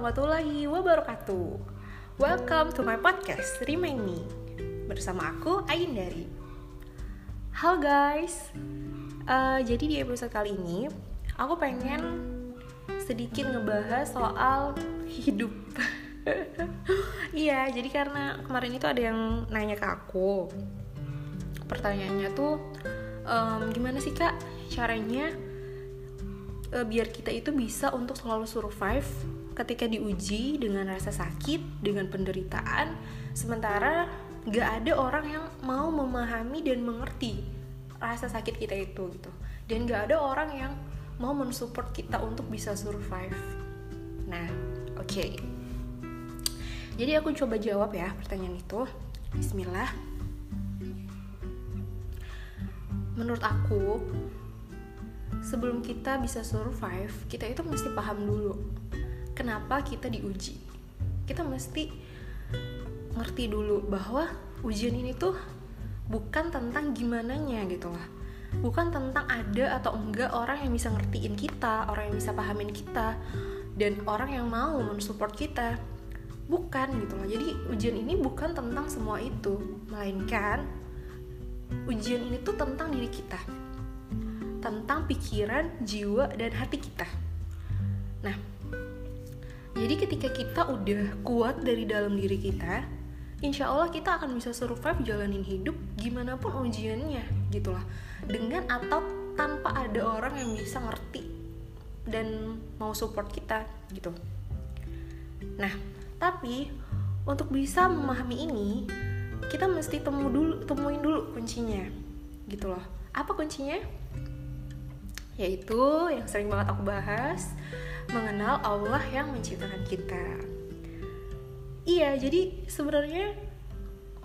warahmatullahi wabarakatuh. Welcome to my podcast Remind Me. Bersama aku Ayindari Halo guys. Uh, Jadi di episode kali ini Aku pengen sedikit ngebahas soal hidup. Iya, jadi karena kemarin itu ada yang nanya ke aku. Pertanyaannya tuh um, Gimana sih kak caranya uh, biar kita itu bisa untuk selalu survive ketika diuji dengan rasa sakit, dengan penderitaan, sementara gak ada orang yang mau memahami dan mengerti rasa sakit kita itu gitu, dan gak ada orang yang mau mensupport kita untuk bisa survive. Nah, oke. Okay. Jadi aku coba jawab ya pertanyaan itu. Bismillah. Menurut aku, sebelum kita bisa survive, kita itu mesti paham dulu kenapa kita diuji. Kita mesti ngerti dulu bahwa ujian ini tuh bukan tentang gimana nya gitu lah. Bukan tentang ada atau enggak orang yang bisa ngertiin kita, orang yang bisa pahamin kita, dan orang yang mau mensupport kita. Bukan gitu loh. Jadi ujian ini bukan tentang semua itu, melainkan ujian ini tuh tentang diri kita tentang pikiran, jiwa, dan hati kita. Nah, jadi ketika kita udah kuat dari dalam diri kita, insya Allah kita akan bisa survive jalanin hidup gimana pun ujiannya gitu lah. Dengan atau tanpa ada orang yang bisa ngerti dan mau support kita gitu. Nah, tapi untuk bisa memahami ini, kita mesti temu dulu, temuin dulu kuncinya gitu loh. Apa kuncinya? yaitu yang sering banget aku bahas mengenal Allah yang menciptakan kita. Iya, jadi sebenarnya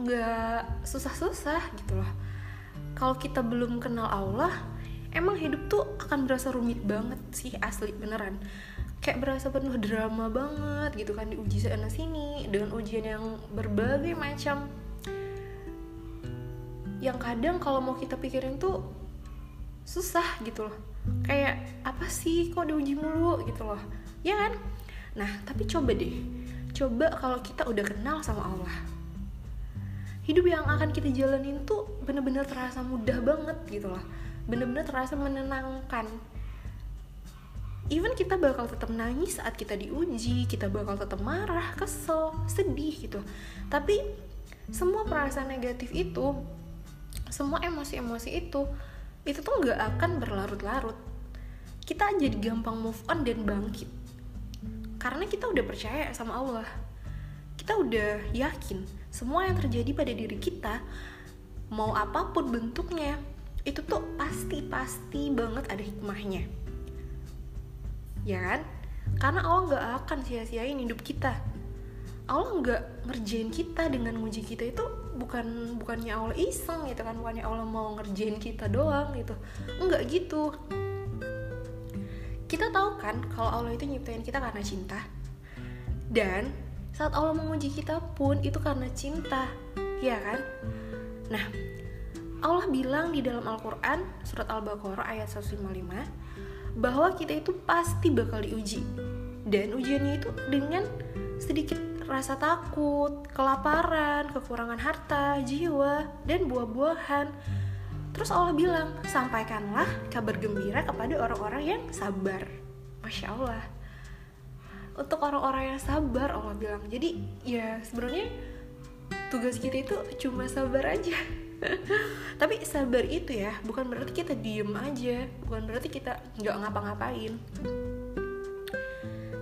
nggak susah-susah gitu loh. Kalau kita belum kenal Allah, emang hidup tuh akan berasa rumit banget sih asli beneran. Kayak berasa penuh drama banget gitu kan diuji sana sini dengan ujian yang berbagai macam. Yang kadang kalau mau kita pikirin tuh susah gitu loh kayak apa sih? Kok diuji mulu? Gitu loh. Ya kan? Nah tapi coba deh. Coba kalau kita udah kenal sama Allah. Hidup yang akan kita jalanin tuh bener-bener terasa mudah banget gitu loh. Bener-bener terasa menenangkan. Even kita bakal tetap nangis saat kita diuji kita bakal tetap marah kesel sedih gitu. Tapi semua perasaan negatif itu semua emosi-emosi itu itu tuh nggak akan berlarut-larut. Kita jadi gampang move on dan bangkit. Karena kita udah percaya sama Allah. Kita udah yakin semua yang terjadi pada diri kita mau apa pun bentuknya itu tuh pasti-pasti banget ada hikmahnya. Ya kan? Karena Allah nggak akan sia-siain hidup kita Allah nggak ngerjain kita dengan nguji kita itu bukan bukannya Allah iseng gitu kan bukannya Allah mau ngerjain kita doang gitu. Nggak gitu. Kita tahu kan kalau Allah itu nyiptain kita karena cinta. Dan saat Allah menguji kita pun itu karena cinta. Ya kan? Nah Allah bilang di dalam Al-Quran surat Al-Baqarah ayat 155 bahwa kita itu pasti bakal diuji. Dan ujiannya itu dengan sedikit rasa takut, kelaparan, kekurangan harta, jiwa, dan buah-buahan. Terus Allah bilang, sampaikanlah kabar gembira kepada orang-orang yang sabar. Masya Allah. Untuk orang-orang yang sabar, Allah bilang. Jadi ya sebenarnya tugas kita itu cuma sabar aja. Tapi sabar itu ya bukan berarti kita diem aja, bukan berarti kita nggak ngapa-ngapain.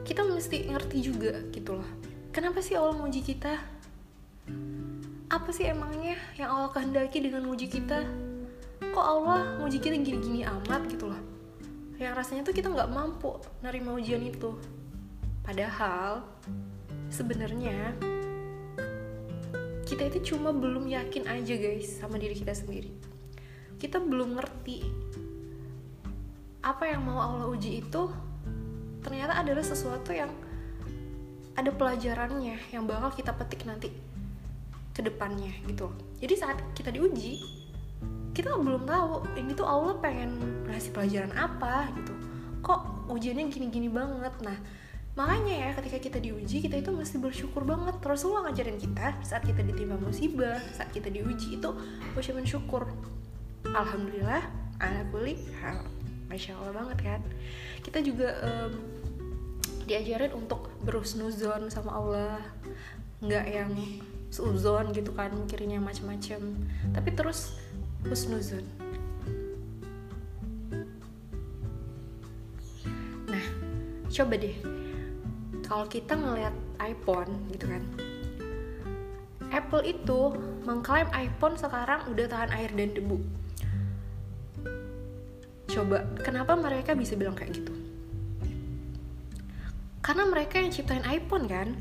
Kita mesti ngerti juga gitu loh Kenapa sih Allah menguji kita? Apa sih emangnya yang Allah kehendaki dengan menguji kita? Kok Allah menguji kita gini-gini amat gitu loh? Yang rasanya tuh kita nggak mampu nerima ujian itu. Padahal sebenarnya kita itu cuma belum yakin aja guys sama diri kita sendiri. Kita belum ngerti apa yang mau Allah uji itu ternyata adalah sesuatu yang ada pelajarannya yang bakal kita petik nanti ke depannya gitu. Jadi saat kita diuji kita belum tahu ini tuh Allah pengen ngasih pelajaran apa gitu. Kok ujiannya gini-gini banget? Nah makanya ya ketika kita diuji kita itu mesti bersyukur banget. Rasulullah ngajarin kita saat kita ditimpa musibah saat kita diuji itu ucapan syukur alhamdulillah ala kulli masya allah banget kan? Kita juga um, diajarin untuk berusnuzon sama Allah. Nggak yang suzon gitu kan mikirnya macem-macem. Tapi terus husnuzon. Nah coba deh. Kalau kita ngeliat iPhone gitu kan. Apple itu mengklaim iPhone sekarang udah tahan air dan debu. Coba kenapa mereka bisa bilang kayak gitu karena mereka yang ciptain iPhone kan?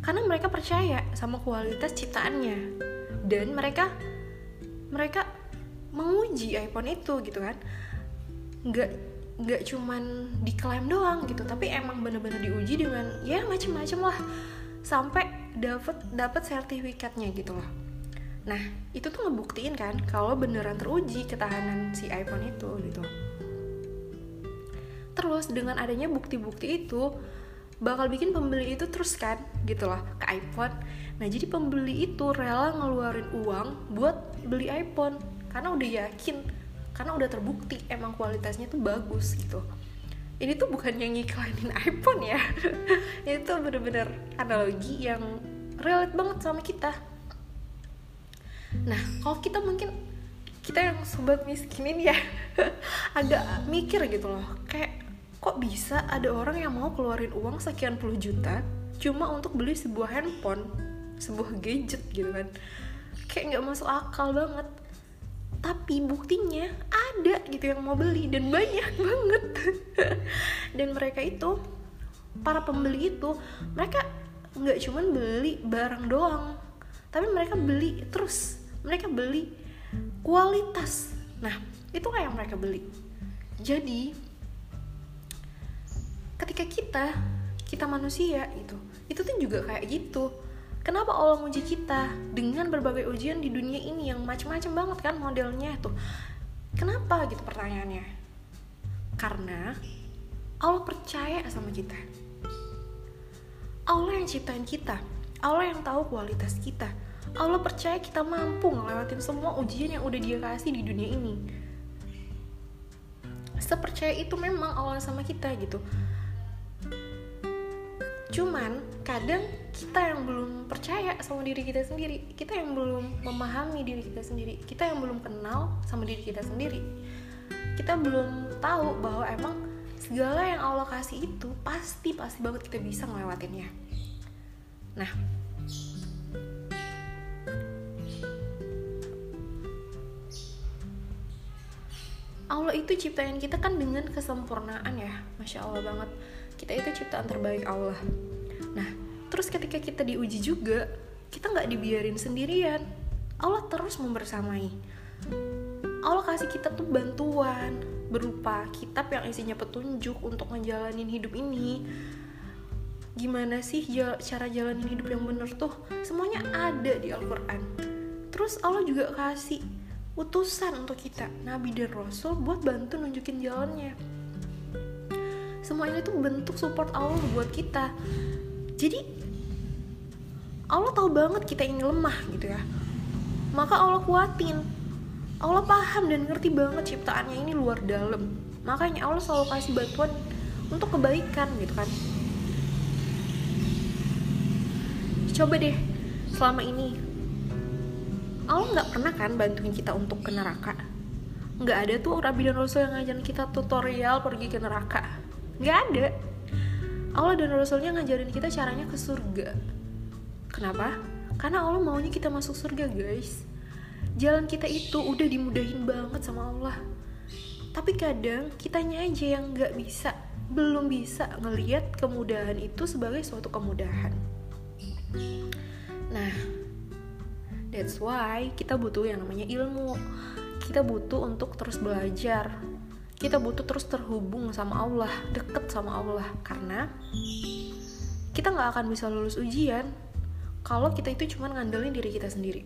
Karena mereka percaya sama kualitas ciptaannya. Dan mereka mereka menguji iPhone itu gitu kan? Nggak nggak cuman diklaim doang gitu. Tapi emang bener-bener diuji dengan ya macem-macem lah. Sampai dapat dapat sertifikatnya gitu loh. Nah itu tuh ngebuktiin kan kalau beneran teruji ketahanan si iPhone itu gitu. Terus dengan adanya bukti-bukti itu bakal bikin pembeli itu terus kan gitu loh ke iPhone. Nah jadi pembeli itu rela ngeluarin uang buat beli iPhone karena udah yakin karena udah terbukti emang kualitasnya tuh bagus gitu. Ini tuh bukan yang ngiklanin iPhone ya. Itu bener-bener analogi yang relate banget sama kita. Nah kalau kita mungkin kita yang sobat miskinin ya agak mikir gitu loh. Kayak kok bisa ada orang yang mau keluarin uang sekian puluh juta cuma untuk beli sebuah handphone sebuah gadget gitu kan? Kayak nggak masuk akal banget. Tapi buktinya ada gitu yang mau beli dan banyak banget. Dan mereka itu para pembeli itu mereka nggak cuman beli barang doang tapi mereka beli terus. Mereka beli kualitas. Nah itu yang mereka beli. Jadi ketika kita kita manusia itu itu tuh juga kayak gitu. Kenapa Allah menguji kita dengan berbagai ujian di dunia ini yang macam-macam banget kan modelnya tuh kenapa gitu pertanyaannya? Karena Allah percaya sama kita. Allah yang ciptain kita. Allah yang tahu kualitas kita. Allah percaya kita mampu ngelewatin semua ujian yang udah dia kasih di dunia ini. Sepercaya itu memang Allah sama kita gitu cuman kadang kita yang belum percaya sama diri kita sendiri. Kita yang belum memahami diri kita sendiri. Kita yang belum kenal sama diri kita sendiri. Kita belum tahu bahwa emang segala yang Allah kasih itu pasti pasti banget kita bisa ngelewatinnya. Nah Allah itu ciptain kita kan dengan kesempurnaan ya. Masya Allah banget kita itu ciptaan terbaik Allah. Nah terus ketika kita diuji juga kita nggak dibiarin sendirian. Allah terus membersamai. Allah kasih kita tuh bantuan berupa kitab yang isinya petunjuk untuk ngejalanin hidup ini. Gimana sih cara jalanin hidup yang bener tuh? Semuanya ada di Al-Quran. Terus Allah juga kasih utusan untuk kita Nabi dan Rasul buat bantu nunjukin jalannya semua ini tuh bentuk support Allah buat kita. Jadi Allah tahu banget kita ini lemah gitu ya. Maka Allah kuatin. Allah paham dan ngerti banget ciptaannya ini luar dalam. Makanya Allah selalu kasih bantuan untuk kebaikan gitu kan. Coba deh selama ini Allah nggak pernah kan bantuin kita untuk ke neraka? Nggak ada tuh Rabi dan Rasul yang ngajarin kita tutorial pergi ke neraka nggak ada. Allah dan Rasulnya ngajarin kita caranya ke surga. Kenapa? Karena Allah maunya kita masuk surga guys. Jalan kita itu udah dimudahin banget sama Allah. Tapi kadang kitanya aja yang nggak bisa belum bisa ngeliat kemudahan itu sebagai suatu kemudahan. Nah that's why kita butuh yang namanya ilmu. Kita butuh untuk terus belajar kita butuh terus terhubung sama Allah deket sama Allah. Karena kita nggak akan bisa lulus ujian kalau kita itu cuma ngandelin diri kita sendiri.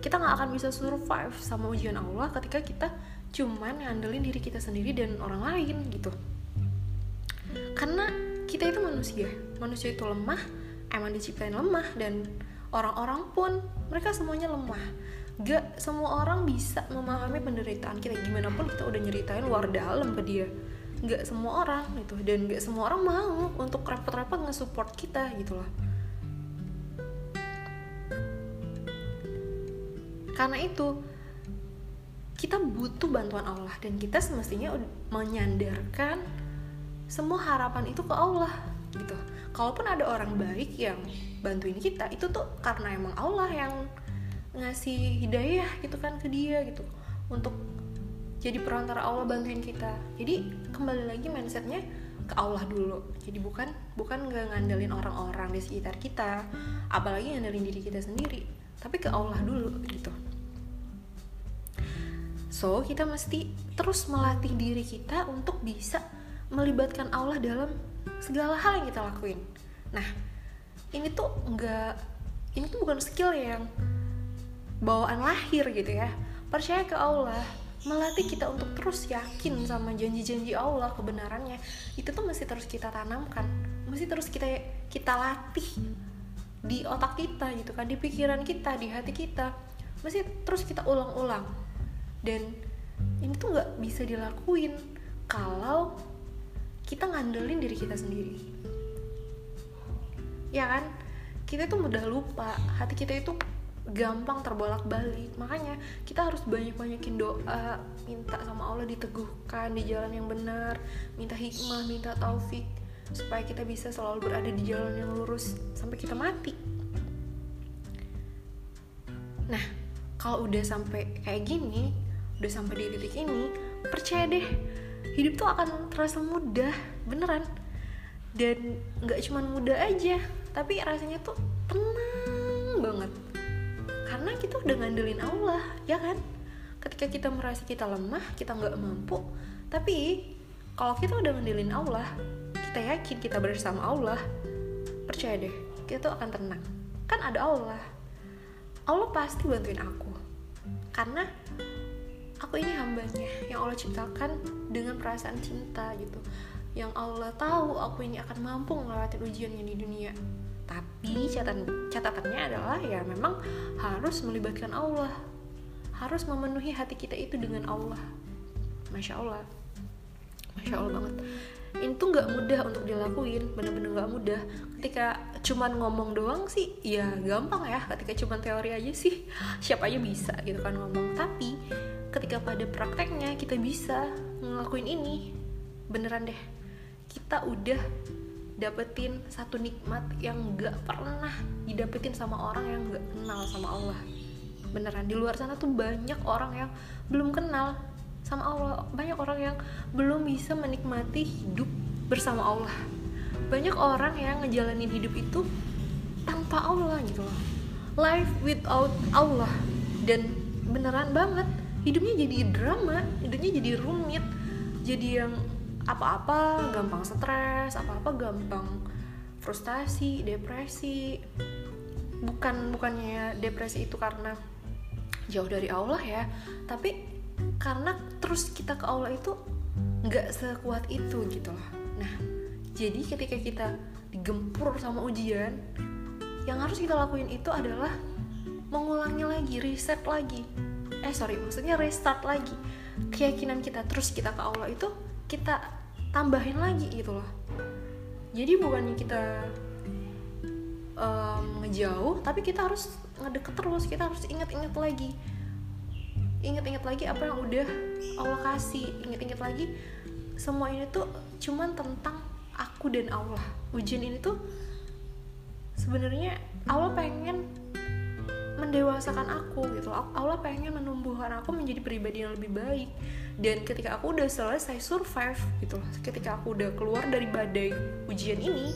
Kita nggak akan bisa survive sama ujian Allah ketika kita cuman ngandelin diri kita sendiri dan orang lain gitu. Karena kita itu manusia. Manusia itu lemah emang diciptain lemah dan orang-orang pun mereka semuanya lemah gak semua orang bisa memahami penderitaan kita. Gimana pun kita udah nyeritain luar dalam ke dia. Gak semua orang gitu. Dan gak semua orang mau untuk repot-repot nge-support kita gitu loh. Karena itu kita butuh bantuan Allah. Dan kita semestinya menyandarkan semua harapan itu ke Allah gitu. Kalaupun ada orang baik yang bantuin kita itu tuh karena emang Allah yang ngasih hidayah gitu kan ke dia gitu. Untuk jadi perantara Allah bantuin kita. Jadi kembali lagi mindsetnya ke Allah dulu. Jadi bukan bukan nggak ngandelin orang-orang di sekitar kita apalagi ngandelin diri kita sendiri tapi ke Allah dulu gitu. So kita mesti terus melatih diri kita untuk bisa melibatkan Allah dalam segala hal yang kita lakuin. Nah ini tuh nggak ini tuh bukan skill yang bawaan lahir gitu ya. Percaya ke Allah melatih kita untuk terus yakin sama janji-janji Allah kebenarannya. Itu tuh mesti terus kita tanamkan mesti terus kita kita latih di otak kita gitu kan di pikiran kita di hati kita. Mesti terus kita ulang-ulang. Dan ini tuh nggak bisa dilakuin kalau kita ngandelin diri kita sendiri. Ya kan? Kita tuh mudah lupa hati kita itu gampang terbolak-balik. Makanya kita harus banyak-banyakin doa minta sama Allah diteguhkan di jalan yang benar minta hikmah minta taufik supaya kita bisa selalu berada di jalan yang lurus sampai kita mati. Nah kalau udah sampai kayak gini udah sampai di titik ini percaya deh hidup tuh akan terasa mudah beneran. Dan nggak cuma mudah aja tapi rasanya tuh tenang banget karena kita udah ngandelin Allah ya kan? Ketika kita merasa kita lemah kita nggak mampu tapi kalau kita udah ngandelin Allah kita yakin kita bersama Allah percaya deh kita tuh akan tenang. Kan ada Allah. Allah pasti bantuin aku. Karena aku ini hambanya yang Allah ciptakan dengan perasaan cinta gitu. Yang Allah tahu aku ini akan mampu melewati ujiannya di dunia tapi catatan catatannya adalah ya memang harus melibatkan Allah. Harus memenuhi hati kita itu dengan Allah. Masya Allah. Masya Allah banget. Ini tuh nggak mudah untuk dilakuin bener-bener nggak mudah. Ketika cuman ngomong doang sih ya gampang ya. Ketika cuman teori aja sih siapa aja bisa gitu kan ngomong. Tapi ketika pada prakteknya kita bisa ngelakuin ini beneran deh. Kita udah dapetin satu nikmat yang gak pernah didapetin sama orang yang gak kenal sama Allah. Beneran di luar sana tuh banyak orang yang belum kenal sama Allah. Banyak orang yang belum bisa menikmati hidup bersama Allah. Banyak orang yang ngejalanin hidup itu tanpa Allah gitu loh. Life without Allah. Dan beneran banget hidupnya jadi drama hidupnya jadi rumit jadi yang apa-apa gampang stres apa-apa gampang frustasi depresi. Bukan bukannya depresi itu karena jauh dari Allah ya tapi karena terus kita ke Allah itu nggak sekuat itu gitu loh. Nah jadi ketika kita digempur sama ujian yang harus kita lakuin itu adalah mengulangi lagi reset lagi. Eh sorry maksudnya restart lagi. Keyakinan kita terus kita ke Allah itu kita tambahin lagi gitu loh. Jadi bukannya kita um, ngejauh tapi kita harus ngedeket terus kita harus inget-inget lagi. Inget-inget lagi apa yang udah Allah kasih. Inget-inget lagi semua ini tuh cuman tentang aku dan Allah. Ujian ini tuh sebenarnya Allah pengen mendewasakan aku gitu. Allah pengen menumbuhkan aku menjadi pribadi yang lebih baik. Dan ketika aku udah selesai survive gitu loh ketika aku udah keluar dari badai ujian ini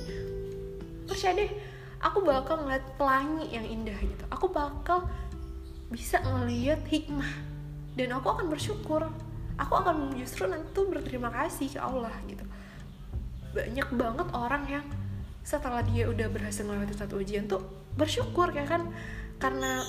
percaya deh aku bakal ngeliat pelangi yang indah gitu. Aku bakal bisa ngeliat hikmah. Dan aku akan bersyukur. Aku akan justru nanti berterima kasih ke Allah gitu. Banyak banget orang yang setelah dia udah berhasil melewati satu ujian tuh bersyukur ya kan karena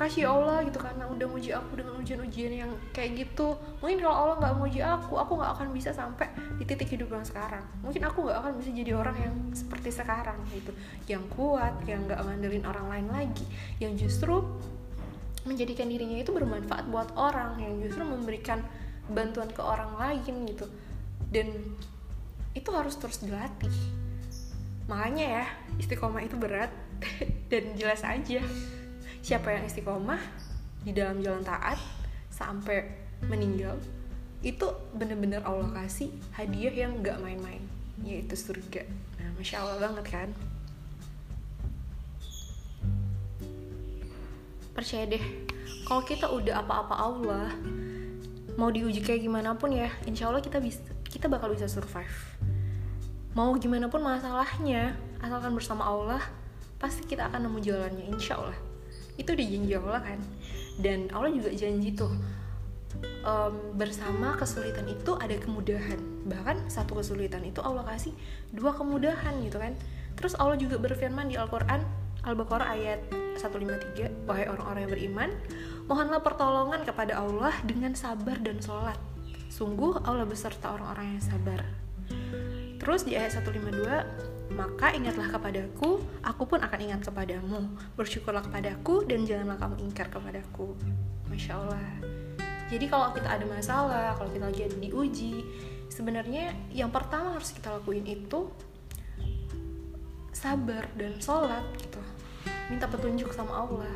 makasih ya Allah gitu karena udah muji aku dengan ujian-ujian yang kayak gitu. Mungkin kalau Allah nggak muji aku aku nggak akan bisa sampai di titik hidup yang sekarang. Mungkin aku nggak akan bisa jadi orang yang seperti sekarang gitu. Yang kuat yang nggak ngandelin orang lain lagi. Yang justru menjadikan dirinya itu bermanfaat buat orang. Yang justru memberikan bantuan ke orang lain gitu. Dan itu harus terus dilatih. Makanya ya istiqomah itu berat dan jelas aja siapa yang istiqomah di dalam jalan taat sampai meninggal itu bener-bener Allah kasih hadiah yang gak main-main yaitu surga. Nah masya Allah banget kan? Percaya deh kalau kita udah apa-apa Allah mau diuji kayak gimana pun ya insya Allah kita bisa kita bakal bisa survive. Mau gimana pun masalahnya asalkan bersama Allah pasti kita akan nemu jalannya insya Allah itu udah janji Allah kan. Dan Allah juga janji tuh um, bersama kesulitan itu ada kemudahan. Bahkan satu kesulitan itu Allah kasih dua kemudahan gitu kan. Terus Allah juga berfirman di Al-Quran Al-Baqarah ayat 153 Wahai orang-orang yang beriman Mohonlah pertolongan kepada Allah dengan sabar dan sholat. Sungguh Allah beserta orang-orang yang sabar. Terus di ayat 152 maka ingatlah kepadaku, aku pun akan ingat kepadamu. Bersyukurlah kepadaku dan janganlah kamu ingkar kepadaku. Masya Allah. Jadi kalau kita ada masalah, kalau kita lagi diuji, sebenarnya yang pertama harus kita lakuin itu sabar dan sholat gitu. Minta petunjuk sama Allah.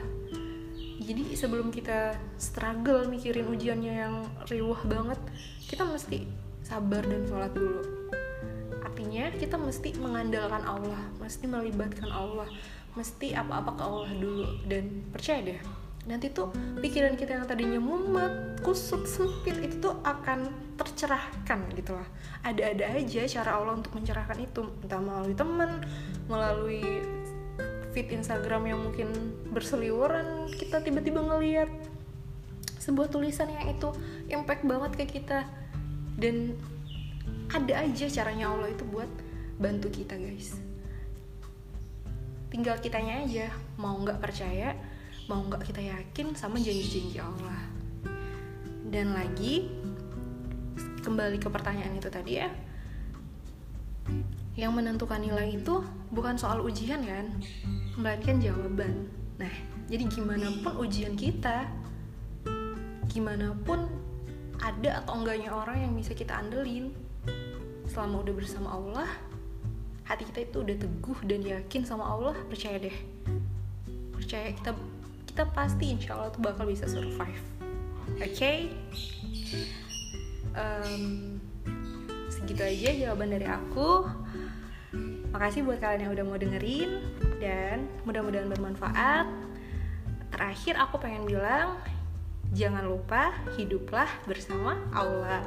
Jadi sebelum kita struggle mikirin ujiannya yang riuh banget, kita mesti sabar dan sholat dulu artinya kita mesti mengandalkan Allah mesti melibatkan Allah mesti apa-apa ke Allah dulu dan percaya deh. Nanti tuh pikiran kita yang tadinya mumet, kusut, sempit itu tuh akan tercerahkan gitu lah. Ada-ada aja cara Allah untuk mencerahkan itu entah melalui teman melalui feed Instagram yang mungkin berseliweran kita tiba-tiba ngeliat sebuah tulisan yang itu impact banget ke kita. Dan ada aja caranya Allah itu buat bantu kita guys. Tinggal kitanya aja mau nggak percaya mau nggak kita yakin sama janji-janji Allah. Dan lagi kembali ke pertanyaan itu tadi ya. Yang menentukan nilai itu bukan soal ujian kan? Melainkan jawaban. Nah jadi gimana pun ujian kita gimana pun ada atau enggaknya orang yang bisa kita andelin selama udah bersama Allah hati kita itu udah teguh dan yakin sama Allah percaya deh. Percaya kita kita pasti insya Allah tuh bakal bisa survive. Oke? Okay? um, segitu aja jawaban dari aku. Makasih buat kalian yang udah mau dengerin dan mudah-mudahan bermanfaat. Terakhir aku pengen bilang jangan lupa hiduplah bersama Allah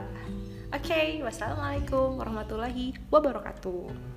Oke, okay, wassalamualaikum warahmatullahi wabarakatuh.